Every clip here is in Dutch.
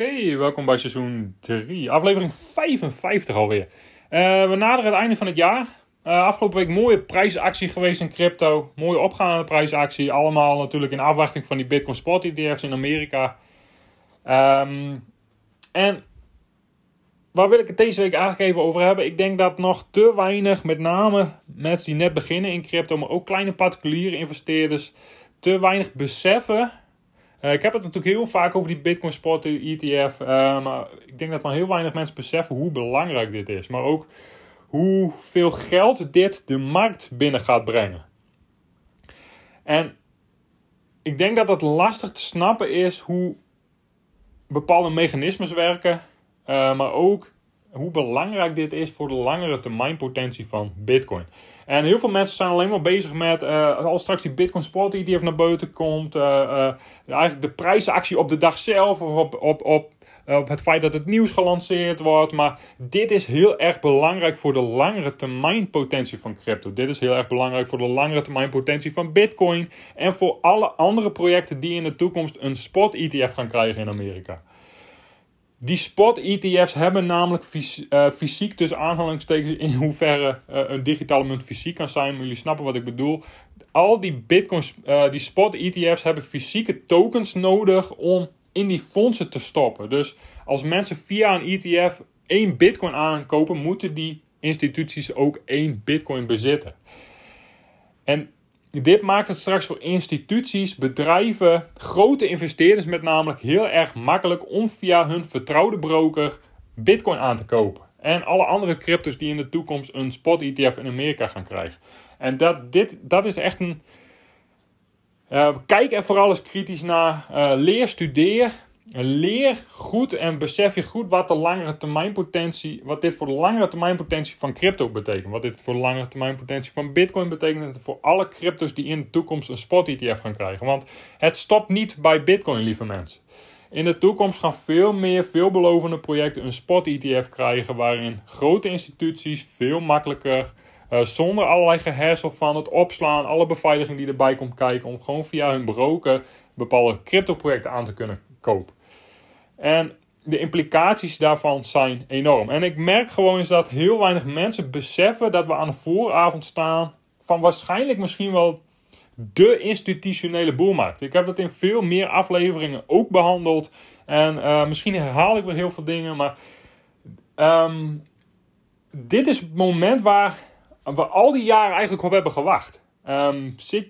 Oké, welkom bij seizoen 3, aflevering 55 alweer. Uh, we naderen het einde van het jaar. Uh, afgelopen week mooie prijsactie geweest in crypto. Mooie opgaande prijsactie. Allemaal natuurlijk in afwachting van die Bitcoin Spot ETF's in Amerika. Um, en waar wil ik het deze week eigenlijk even over hebben? Ik denk dat nog te weinig, met name mensen die net beginnen in crypto, maar ook kleine particuliere investeerders, te weinig beseffen. Uh, ik heb het natuurlijk heel vaak over die Bitcoin Spot ETF, uh, maar ik denk dat maar heel weinig mensen beseffen hoe belangrijk dit is. Maar ook hoeveel geld dit de markt binnen gaat brengen. En ik denk dat het lastig te snappen is hoe bepaalde mechanismes werken, uh, maar ook hoe belangrijk dit is voor de langere termijn potentie van Bitcoin. En heel veel mensen zijn alleen maar bezig met, uh, als straks die Bitcoin Spot ETF naar buiten komt, uh, eigenlijk de prijsactie op de dag zelf of op, op, op eh, op het feit dat het nieuws gelanceerd wordt. Maar dit is heel erg belangrijk voor de langere termijn potentie van crypto. Dit is heel erg belangrijk voor de langere termijn potentie van Bitcoin. En voor alle andere projecten die in de toekomst een spot ETF gaan krijgen in Amerika. Die spot ETF's hebben namelijk uh, fysiek tussen aanhalingstekens in hoeverre uh, een digitale munt fysiek kan zijn. Maar jullie snappen wat ik bedoel. Al die bitcoins, uh, die spot ETF's hebben fysieke tokens nodig om in die fondsen te stoppen. Dus als mensen via een ETF één bitcoin aankopen, moeten die instituties ook één bitcoin bezitten. En dit maakt het straks voor instituties, bedrijven, grote investeerders met namelijk heel erg makkelijk om via hun vertrouwde broker bitcoin aan te kopen. En alle andere cryptos die in de toekomst een spot ETF in Amerika gaan krijgen. En dat, dit, dat is echt een, uh, kijk er vooral eens kritisch naar. Uh, leer, studeer. Leer goed en besef je goed wat de langere termijn potentie, wat dit voor de langere termijn potentie van crypto betekent. Wat dit voor de langere termijn potentie van Bitcoin betekent. En voor alle cryptos die in de toekomst een spot ETF gaan krijgen. Want het stopt niet bij Bitcoin, lieve mensen. In de toekomst gaan veel meer veelbelovende projecten een spot ETF krijgen. Waarin grote instituties veel makkelijker uh, zonder allerlei gehassel van het opslaan, alle beveiliging die erbij komt kijken, om gewoon via hun broker bepaalde crypto-projecten aan te kunnen kopen. En de implicaties daarvan zijn enorm. En ik merk gewoon eens dat heel weinig mensen beseffen dat we aan de vooravond staan van waarschijnlijk misschien wel de institutionele boelmarkt. Ik heb dat in veel meer afleveringen ook behandeld. En uh, misschien herhaal ik weer heel veel dingen, maar um, dit is het moment waar we al die jaren eigenlijk op hebben gewacht. Um, zit,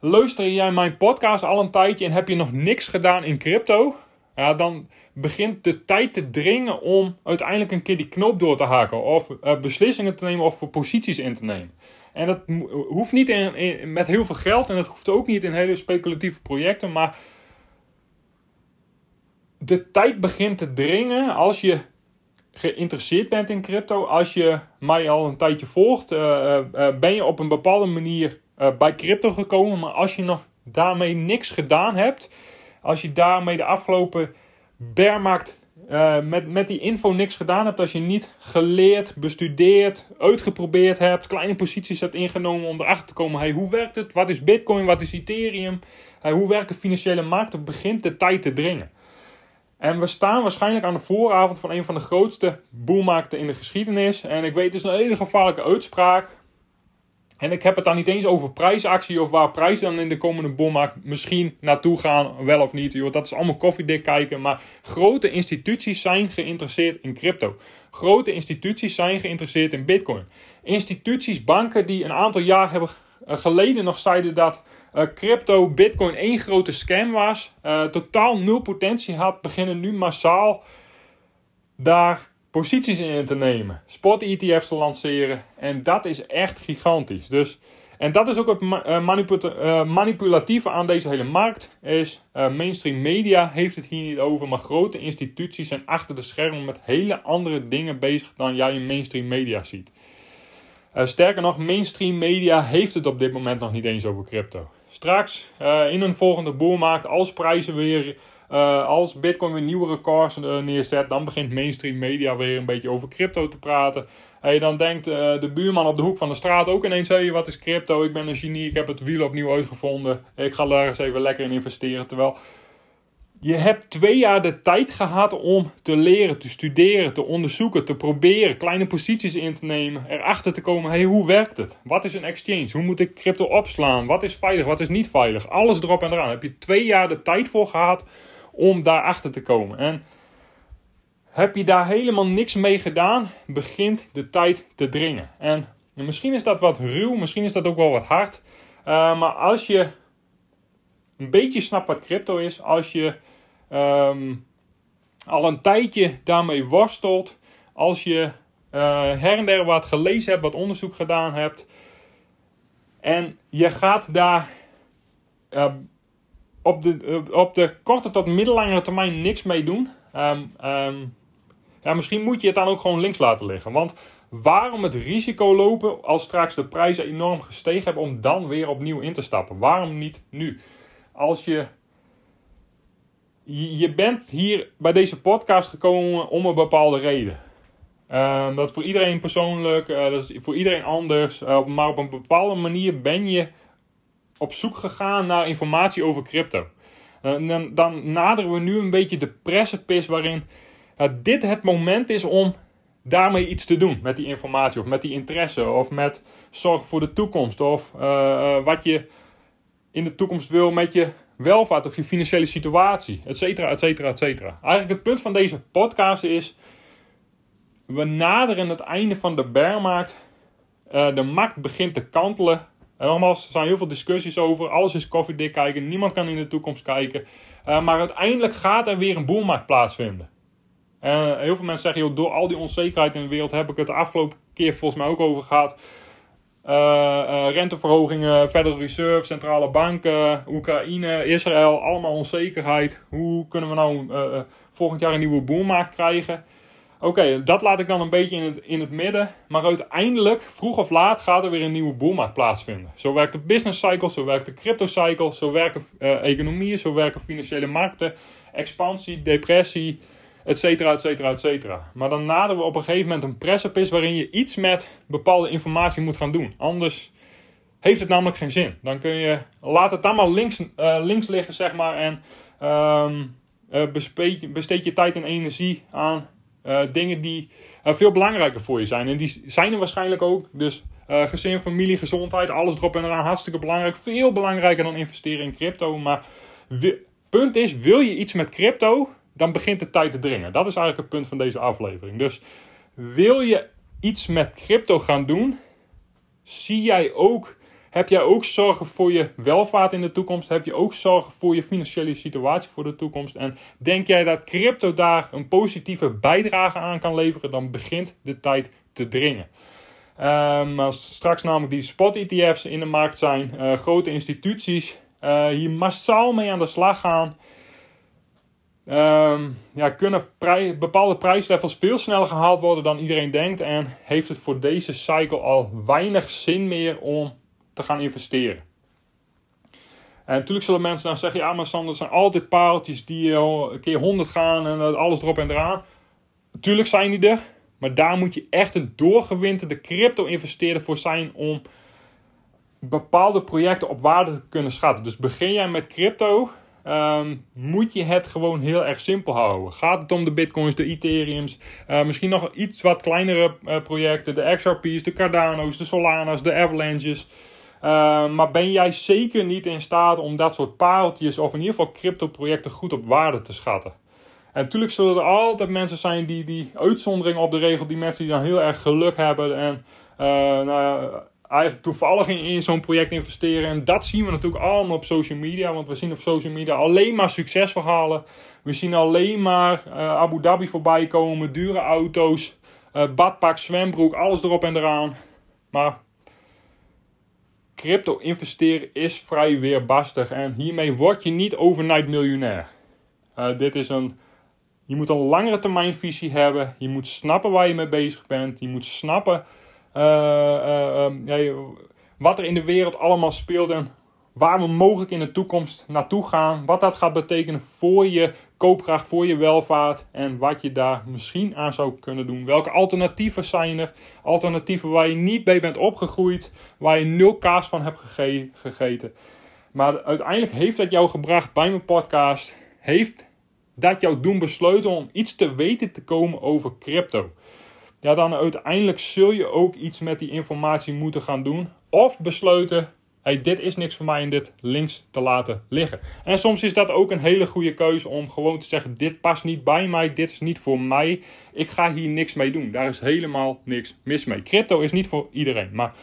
luister jij mijn podcast al een tijdje en heb je nog niks gedaan in crypto? Ja, dan begint de tijd te dringen om uiteindelijk een keer die knoop door te haken. Of uh, beslissingen te nemen of posities in te nemen. En dat hoeft niet met heel veel geld en dat hoeft ook niet in hele speculatieve projecten. Maar de tijd begint te dringen als je geïnteresseerd bent in crypto, als je mij al een tijdje volgt, uh, uh, ben je op een bepaalde manier bij crypto gekomen. Maar als je nog daarmee niks gedaan hebt, als je daarmee de afgelopen bearmarkt met, met die info niks gedaan hebt, als je niet geleerd, bestudeerd, uitgeprobeerd hebt, kleine posities hebt ingenomen om erachter te komen, hey, hoe werkt het? Wat is Bitcoin? Wat is Ethereum? hoe werken financiële markten? Begint de tijd te dringen. En we staan waarschijnlijk aan de vooravond van een van de grootste boelmarkten in de geschiedenis. En ik weet, het is een hele gevaarlijke uitspraak. En ik heb het dan niet eens over prijsactie of waar prijzen dan in de komende boelmarkt misschien naartoe gaan, wel of niet. Joh, dat is allemaal koffiedik kijken. Maar grote instituties zijn geïnteresseerd in crypto. Grote instituties zijn geïnteresseerd in bitcoin. Instituties, banken die een aantal jaar hebben eh, geleden nog zeiden dat uh, crypto, bitcoin één grote scam was, uh, totaal nul potentie had, beginnen nu massaal daar posities in te nemen, spot ETF's te lanceren en dat is echt gigantisch. Dus En dat is ook het uh, manipulatieve aan deze hele markt. Is mainstream media heeft het hier niet over, maar grote instituties zijn achter de schermen met hele andere dingen bezig dan jij in mainstream media ziet. sterker nog, mainstream media heeft het op dit moment nog niet eens over crypto. Straks in een volgende boelmarkt, als prijzen weer uh, als Bitcoin weer nieuwe records uh, neerzet, dan begint mainstream media weer een beetje over crypto te praten. En dan denkt uh, de buurman op de hoek van de straat ook ineens: hé, wat is crypto? Ik ben een genie, ik heb het wiel opnieuw uitgevonden. Ik ga daar eens even lekker in investeren. Terwijl je hebt twee jaar de tijd gehad om te leren, te studeren, te onderzoeken, te proberen, kleine posities in te nemen, erachter te komen: hé, hey, hoe werkt het? Wat is een exchange? Hoe moet ik crypto opslaan? Wat is veilig? Wat is niet veilig? Alles erop en eraan. Heb je twee jaar de tijd voor gehad om daarachter te komen. En heb je daar helemaal niks mee gedaan, begint de tijd te dringen. En misschien is dat wat ruw, misschien is dat ook wel wat hard. Uh, maar als je een beetje snapt wat crypto is, als je um, al een tijdje daarmee worstelt, als je uh, her en der wat gelezen hebt, wat onderzoek gedaan hebt, en je gaat daar uh, op de, op de korte tot middellangere termijn niks mee doen. Ehm, ehm, ja, misschien moet je het dan ook gewoon links laten liggen. Want waarom het risico lopen als straks de prijzen enorm gestegen hebben om dan weer opnieuw in te stappen? Waarom niet nu? Als je. Je bent hier bij deze podcast gekomen om een bepaalde reden. Um, dat voor iedereen persoonlijk, uh, dat is voor iedereen anders. Uh, maar op een bepaalde manier ben je op zoek gegaan naar informatie over crypto. Uh, dan, naderen we nu een beetje de precipice waarin uh, dit het moment is om daarmee iets te doen met die informatie of met die interesse of met zorg voor de toekomst of uh, wat je in de toekomst wil met je welvaart of je financiële situatie, et cetera, et cetera, et cetera. Eigenlijk het punt van deze podcast is, we naderen het einde van de bearmarkt. de markt begint te kantelen en nogmaals, er zijn heel veel discussies over. Alles is koffiedik kijken. Niemand kan in de toekomst kijken. Uh, maar uiteindelijk gaat er weer een boelmarkt plaatsvinden. Uh, heel veel mensen zeggen, joh, door al die onzekerheid in de wereld heb ik het de afgelopen keer volgens mij ook over gehad. Uh, renteverhogingen, Federal Reserve, centrale banken, Oekraïne, Israël, allemaal onzekerheid. Hoe kunnen we nou volgend jaar een nieuwe boelmarkt krijgen? Oké, dat laat ik dan een beetje in het, in het midden. Maar uiteindelijk, vroeg of laat, gaat er weer een nieuwe boelmarkt plaatsvinden. Zo werkt de business cycle, zo werkt de crypto cycle, zo werken uh, economieën, zo werken financiële markten, expansie, depressie, et cetera, et cetera, et cetera. Maar dan naderen we op een gegeven moment een precipice waarin je iets met bepaalde informatie moet gaan doen. Anders heeft het namelijk geen zin. Dan kun je, laat het dan maar links, uh, links liggen, zeg maar, en um, uh, besteed je tijd en energie aan dingen die uh, veel belangrijker voor je zijn. En die zijn er waarschijnlijk ook. Dus uh, gezin, familie, gezondheid, alles erop en eraan. Hartstikke belangrijk. Veel belangrijker dan investeren in crypto. Maar punt is, wil je iets met crypto, dan begint de tijd te dringen. Dat is eigenlijk het punt van deze aflevering. Dus wil je iets met crypto gaan doen, zie jij ook heb jij ook zorgen voor je welvaart in de toekomst? Heb je ook zorgen voor je financiële situatie voor de toekomst? En denk jij dat crypto daar een positieve bijdrage aan kan leveren? Dan begint de tijd te dringen. Um, als straks namelijk die spot-ETF's in de markt zijn, uh, grote instituties uh, hier massaal mee aan de slag gaan, um, ja, kunnen bepaalde prijslevels veel sneller gehaald worden dan iedereen denkt. En heeft het voor deze cycle al weinig zin meer om te gaan investeren. En natuurlijk zullen mensen dan zeggen: ja, maar Sander, er zijn altijd paaltjes die een keer 100 gaan en alles erop en eraan. Natuurlijk zijn die er, maar daar moet je echt een doorgewinterde crypto-investeerder voor zijn om bepaalde projecten op waarde te kunnen schatten. Dus begin jij met crypto, um, moet je het gewoon heel erg simpel houden. Gaat het om de bitcoins, de ethereums, uh, misschien nog iets wat kleinere projecten, de XRP's, de Cardano's, de Solana's, de Avalanches. Uh, maar ben jij zeker niet in staat om dat soort pareltjes of in ieder geval crypto-projecten goed op waarde te schatten? En natuurlijk zullen er altijd mensen zijn die, die uitzonderingen op de regel, die mensen die dan heel erg geluk hebben en uh, nou ja, eigenlijk toevallig in, zo'n project investeren. En dat zien we natuurlijk allemaal op social media, want we zien op social media alleen maar succesverhalen. We zien alleen maar uh, Abu Dhabi voorbij komen, dure auto's, badpak, zwembroek, alles erop en eraan. Maar crypto investeren is vrij weerbarstig en hiermee word je niet overnight miljonair. Uh, dit is een, je moet een langere termijn visie hebben. Je moet snappen waar je mee bezig bent. Je moet snappen uh, ja, wat er in de wereld allemaal speelt en waar we mogelijk in de toekomst naartoe gaan. Wat dat gaat betekenen voor je koopkracht, voor je welvaart. En wat je daar misschien aan zou kunnen doen. Welke alternatieven zijn er? Alternatieven waar je niet bij bent opgegroeid. Waar je nul kaas van hebt gegeten. Maar uiteindelijk heeft dat jou gebracht bij mijn podcast. Heeft dat jou doen besluiten om iets te weten te komen over crypto. Ja, dan uiteindelijk zul je ook iets met die informatie moeten gaan doen. Of besluiten hey, dit is niks voor mij en dit links te laten liggen. En soms is dat ook een hele goede keuze om gewoon te zeggen: dit past niet bij mij, dit is niet voor mij. Ik ga hier niks mee doen. Daar is helemaal niks mis mee. Crypto is niet voor iedereen. Maar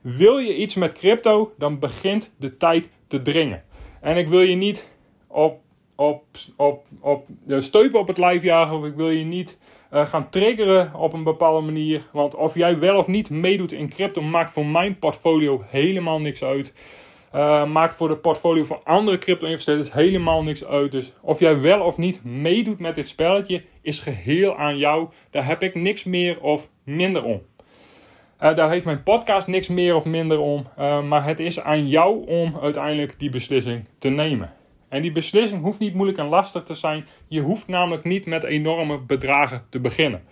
wil je iets met crypto, dan begint de tijd te dringen. En ik wil je niet op op, op, op de steupen op het lijf jagen. Of ik wil je niet uh, gaan triggeren op een bepaalde manier. Want of jij wel of niet meedoet in crypto maakt voor mijn portfolio helemaal niks uit. Uh, maakt voor de portfolio van andere crypto-investeerders helemaal niks uit. Dus of jij wel of niet meedoet met dit spelletje is geheel aan jou. Daar heb ik niks meer of minder om. Uh, daar heeft mijn podcast niks meer of minder om. maar het is aan jou om uiteindelijk die beslissing te nemen. En die beslissing hoeft niet moeilijk en lastig te zijn. Je hoeft namelijk niet met enorme bedragen te beginnen.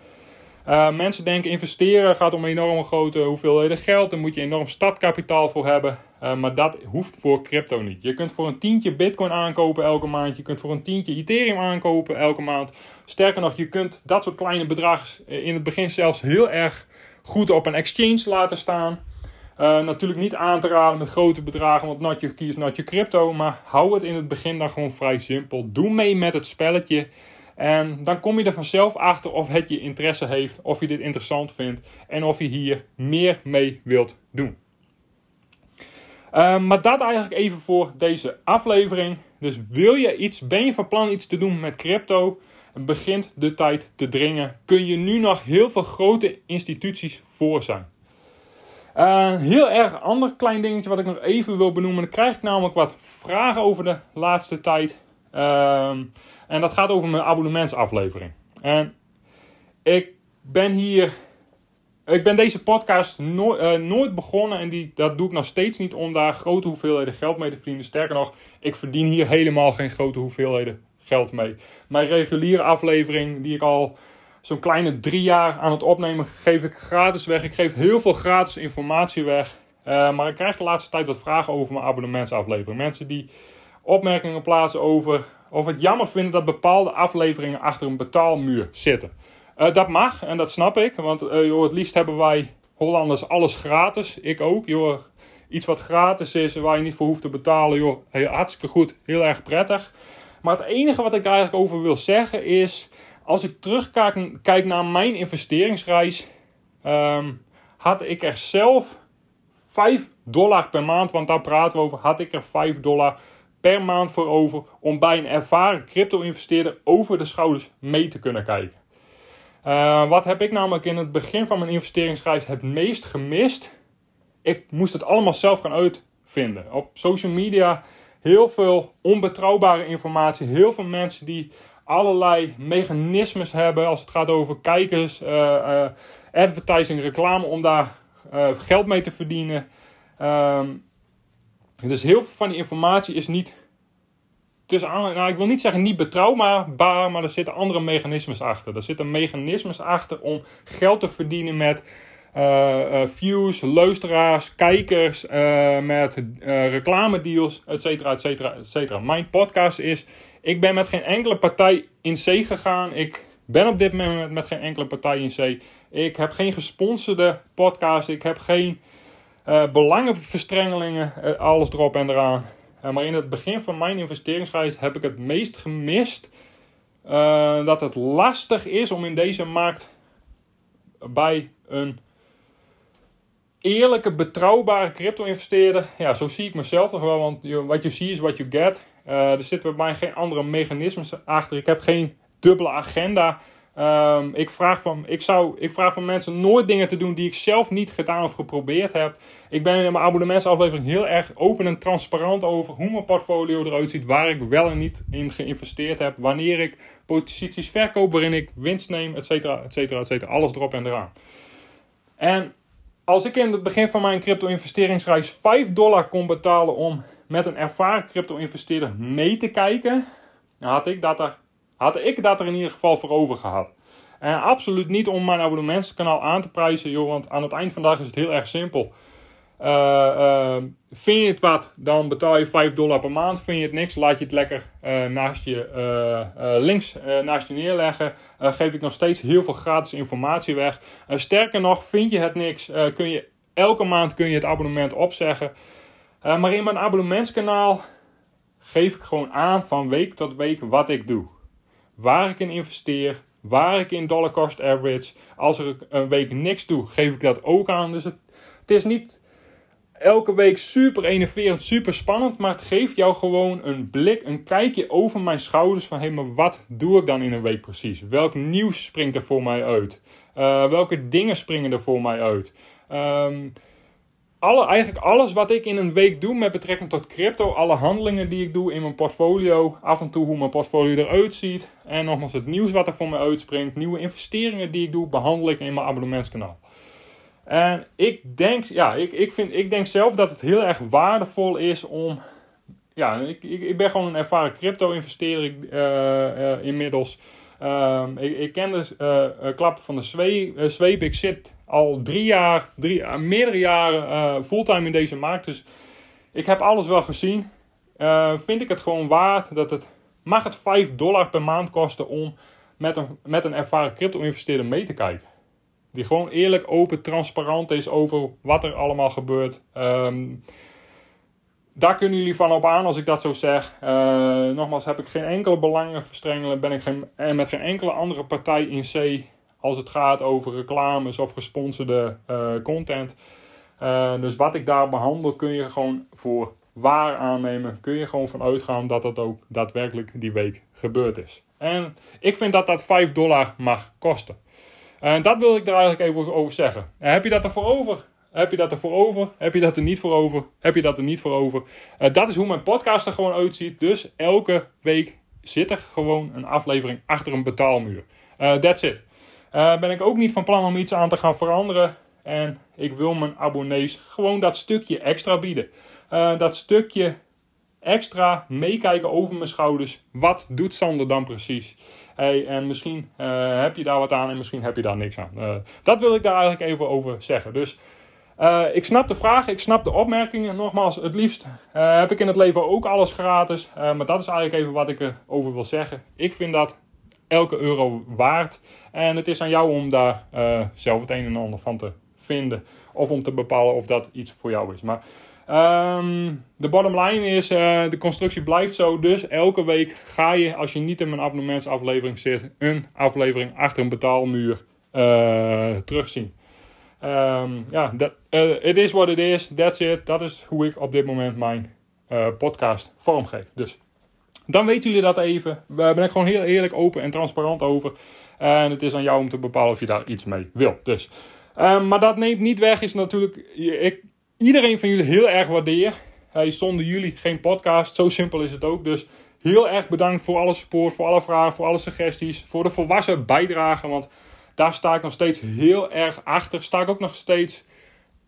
Uh, mensen denken investeren gaat om enorme grote hoeveelheden geld. Daar moet je enorm startkapitaal voor hebben. Uh, maar dat hoeft voor crypto niet. Je kunt voor een tientje bitcoin aankopen elke maand. Je kunt voor een tientje ethereum aankopen elke maand. Sterker nog, je kunt dat soort kleine bedragen in het begin zelfs heel erg goed op een exchange laten staan. Uh, natuurlijk niet aan te raden met grote bedragen, want keys, not your crypto. Maar hou het in het begin dan gewoon vrij simpel. Doe mee met het spelletje. En dan kom je er vanzelf achter of het je interesse heeft, of je dit interessant vindt en of je hier meer mee wilt doen. Uh, maar dat eigenlijk even voor deze aflevering. Dus wil je iets, ben je van plan iets te doen met crypto? Begint de tijd te dringen. Kun je nu nog heel veel grote instituties voor zijn? Uh, heel erg ander klein dingetje wat ik nog even wil benoemen. Dan krijg ik namelijk wat vragen over de laatste tijd. Uh, en dat gaat over mijn abonnementsaflevering. En ik ben hier. Ik ben deze podcast uh, nooit begonnen en die, dat doe ik nog steeds niet om daar grote hoeveelheden geld mee te verdienen. Sterker nog, ik verdien hier helemaal geen grote hoeveelheden geld mee. Mijn reguliere aflevering, die ik al zo'n kleine drie jaar aan het opnemen geef ik gratis weg. Ik geef heel veel gratis informatie weg. Uh, maar ik krijg de laatste tijd wat vragen over mijn abonnementsaflevering. Mensen die opmerkingen plaatsen over of het jammer vinden dat bepaalde afleveringen achter een betaalmuur zitten. Uh, dat mag en dat snap ik, want uh, joh, het liefst hebben wij Hollanders alles gratis. Ik ook. Joh, iets wat gratis is waar je niet voor hoeft te betalen. Joh, hartstikke goed, heel erg prettig. Maar het enige wat ik eigenlijk over wil zeggen is als ik terugkijk kijk naar mijn investeringsreis, ehm, had ik er zelf 5 dollar per maand, want daar praten we over, had ik er 5 dollar per maand voor over om bij een ervaren crypto-investeerder over de schouders mee te kunnen kijken. Uh, wat heb ik namelijk in het begin van mijn investeringsreis het meest gemist? Ik moest het allemaal zelf gaan uitvinden. Op social media heel veel onbetrouwbare informatie, heel veel mensen die allerlei mechanismes hebben als het gaat over kijkers, uh, advertising, reclame, om daar uh, geld mee te verdienen. Um, dus heel veel van die informatie is niet, tussen, nou, ik wil niet zeggen niet betrouwbaar, maar er zitten andere mechanismes achter. Er zitten mechanismes achter om geld te verdienen met uh, views, luisteraars, kijkers, uh, met reclamedeals, et cetera, et cetera, et cetera. Mijn podcast is ik ben met geen enkele partij in C gegaan. Ik ben op dit moment met geen enkele partij in C. Ik heb geen gesponsorde podcast. Ik heb geen uh, belangenverstrengelingen. Uh, alles erop en eraan. Uh, maar in het begin van mijn investeringsreis heb ik het meest gemist. dat het lastig is om in deze markt bij een eerlijke, betrouwbare crypto-investeerder. Ja, zo zie ik mezelf toch wel. Want wat je ziet is wat je get. Uh, er zitten bij mij geen andere mechanismes achter. Ik heb geen dubbele agenda. Ehm, ik, vraag van, ik, zou, ik vraag van mensen nooit dingen te doen die ik zelf niet gedaan of geprobeerd heb. Ik ben in mijn abonnementsaflevering heel erg open en transparant over hoe mijn portfolio eruit ziet. Waar ik wel en niet in geïnvesteerd heb. Wanneer ik posities verkoop, waarin ik winst neem, et cetera, et cetera, et cetera. Alles erop en eraan. En als ik in het begin van mijn crypto-investeringsreis 5 dollar kon betalen om met een ervaren crypto-investeerder mee te kijken, had ik dat er had ik dat er in ieder geval voor over gehad. En absoluut niet om mijn abonnementskanaal aan te prijzen, joh, want aan het eind van de dag is het heel erg simpel. Uh, vind je het wat, dan betaal je 5 dollar per maand. Vind je het niks, laat je het lekker uh, naast je, links naast je neerleggen. geef ik nog steeds heel veel gratis informatie weg. sterker nog, vind je het niks, kun je elke maand kun je het abonnement opzeggen. Maar in mijn abonnementskanaal geef ik gewoon aan van week tot week wat ik doe waar ik in investeer, waar ik in dollar cost average. Als er een week niks doe, geef ik dat ook aan. Dus het, het is niet elke week super enerverend, super spannend, maar het geeft jou gewoon een blik, een kijkje over mijn schouders van hé, maar wat doe ik dan in een week precies? Welk nieuws springt er voor mij uit? Uh, welke dingen springen er voor mij uit? Um, alle, eigenlijk alles wat ik in een week doe met betrekking tot crypto, alle handelingen die ik doe in mijn portfolio, af en toe hoe mijn portfolio eruit ziet en nogmaals het nieuws wat er voor me uitspringt, nieuwe investeringen die ik doe, behandel ik in mijn abonnementskanaal. En ik denk, ja, ik, ik, vind, ik denk zelf dat het heel erg waardevol is om. Ja, ik, ik, ik ben gewoon een ervaren crypto-investeerder uh, inmiddels. Um, ik, ken de uh, klappen van de zweep. Ik zit al drie jaar, uh, meerdere jaren fulltime in deze markt. Dus ik heb alles wel gezien. vind ik het gewoon waard dat het. Mag het 5 dollar per maand kosten om met een, met een ervaren crypto-investeerder mee te kijken? Die gewoon eerlijk, open, transparant is over wat er allemaal gebeurt. Um, daar kunnen jullie van op aan als ik dat zo zeg. Uh, nogmaals, heb ik geen enkele belangenverstrengelen. Ben ik geen, en met geen enkele andere partij in C als het gaat over reclames of gesponsorde uh, content. Uh, dus wat ik daar behandel kun je gewoon voor waar aannemen. Kun je gewoon van uitgaan dat dat ook daadwerkelijk die week gebeurd is. En ik vind dat dat 5 dollar mag kosten. En dat wil ik er eigenlijk even over zeggen. En heb je dat ervoor over? Heb je dat er voor over? Heb je dat er niet voor over? Heb je dat er niet voor over? Uh, dat is hoe mijn podcast er gewoon uitziet. Dus elke week zit er gewoon een aflevering achter een betaalmuur. Uh, that's it. Uh, ben ik ook niet van plan om iets aan te gaan veranderen. En ik wil mijn abonnees gewoon dat stukje extra bieden. dat stukje extra meekijken over mijn schouders. Wat doet Sander dan precies? Hey, en misschien heb je daar wat aan en misschien heb je daar niks aan. dat wil ik daar eigenlijk even over zeggen. Dus uh, ik snap de vraag, ik snap de opmerkingen. Nogmaals, het liefst uh, heb ik in het leven ook alles gratis. Uh, maar dat is eigenlijk even wat ik erover wil zeggen. Ik vind dat elke euro waard. En het is aan jou om daar zelf het een en ander van te vinden. Of om te bepalen of dat iets voor jou is. Maar um, de bottom line is, de constructie blijft zo. Dus elke week ga je, als je niet in mijn abonnementsaflevering zit, een aflevering achter een betaalmuur terugzien. Um, ja, it uh, is what it is. That's it. Dat is hoe ik op dit moment mijn uh, podcast vormgeef. Dus dan weten jullie dat even. Daar ben ik gewoon heel eerlijk, open en transparant over. En het is aan jou om te bepalen of je daar iets mee wil. Dus, um, maar dat neemt niet weg, is natuurlijk. Ik, iedereen van jullie heel erg waardeer. Hey, zonder jullie geen podcast. Zo simpel is het ook. Dus heel erg bedankt voor alle support, voor alle vragen, voor alle suggesties. Voor de volwassen bijdrage. Want daar sta ik nog steeds heel erg achter. Sta ik ook nog steeds.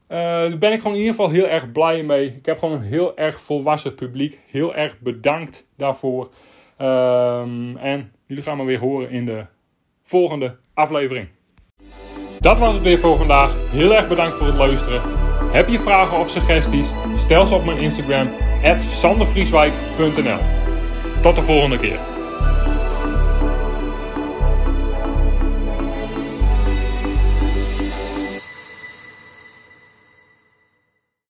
Uh, daar ben ik gewoon in ieder geval heel erg blij mee. Ik heb gewoon een heel erg volwassen publiek. Heel erg bedankt daarvoor. Um, en jullie gaan me weer horen in de volgende aflevering. Dat was het weer voor vandaag. Heel erg bedankt voor het luisteren. Heb je vragen of suggesties? Stel ze op mijn Instagram, sandervrieswijk.nl. Tot de volgende keer.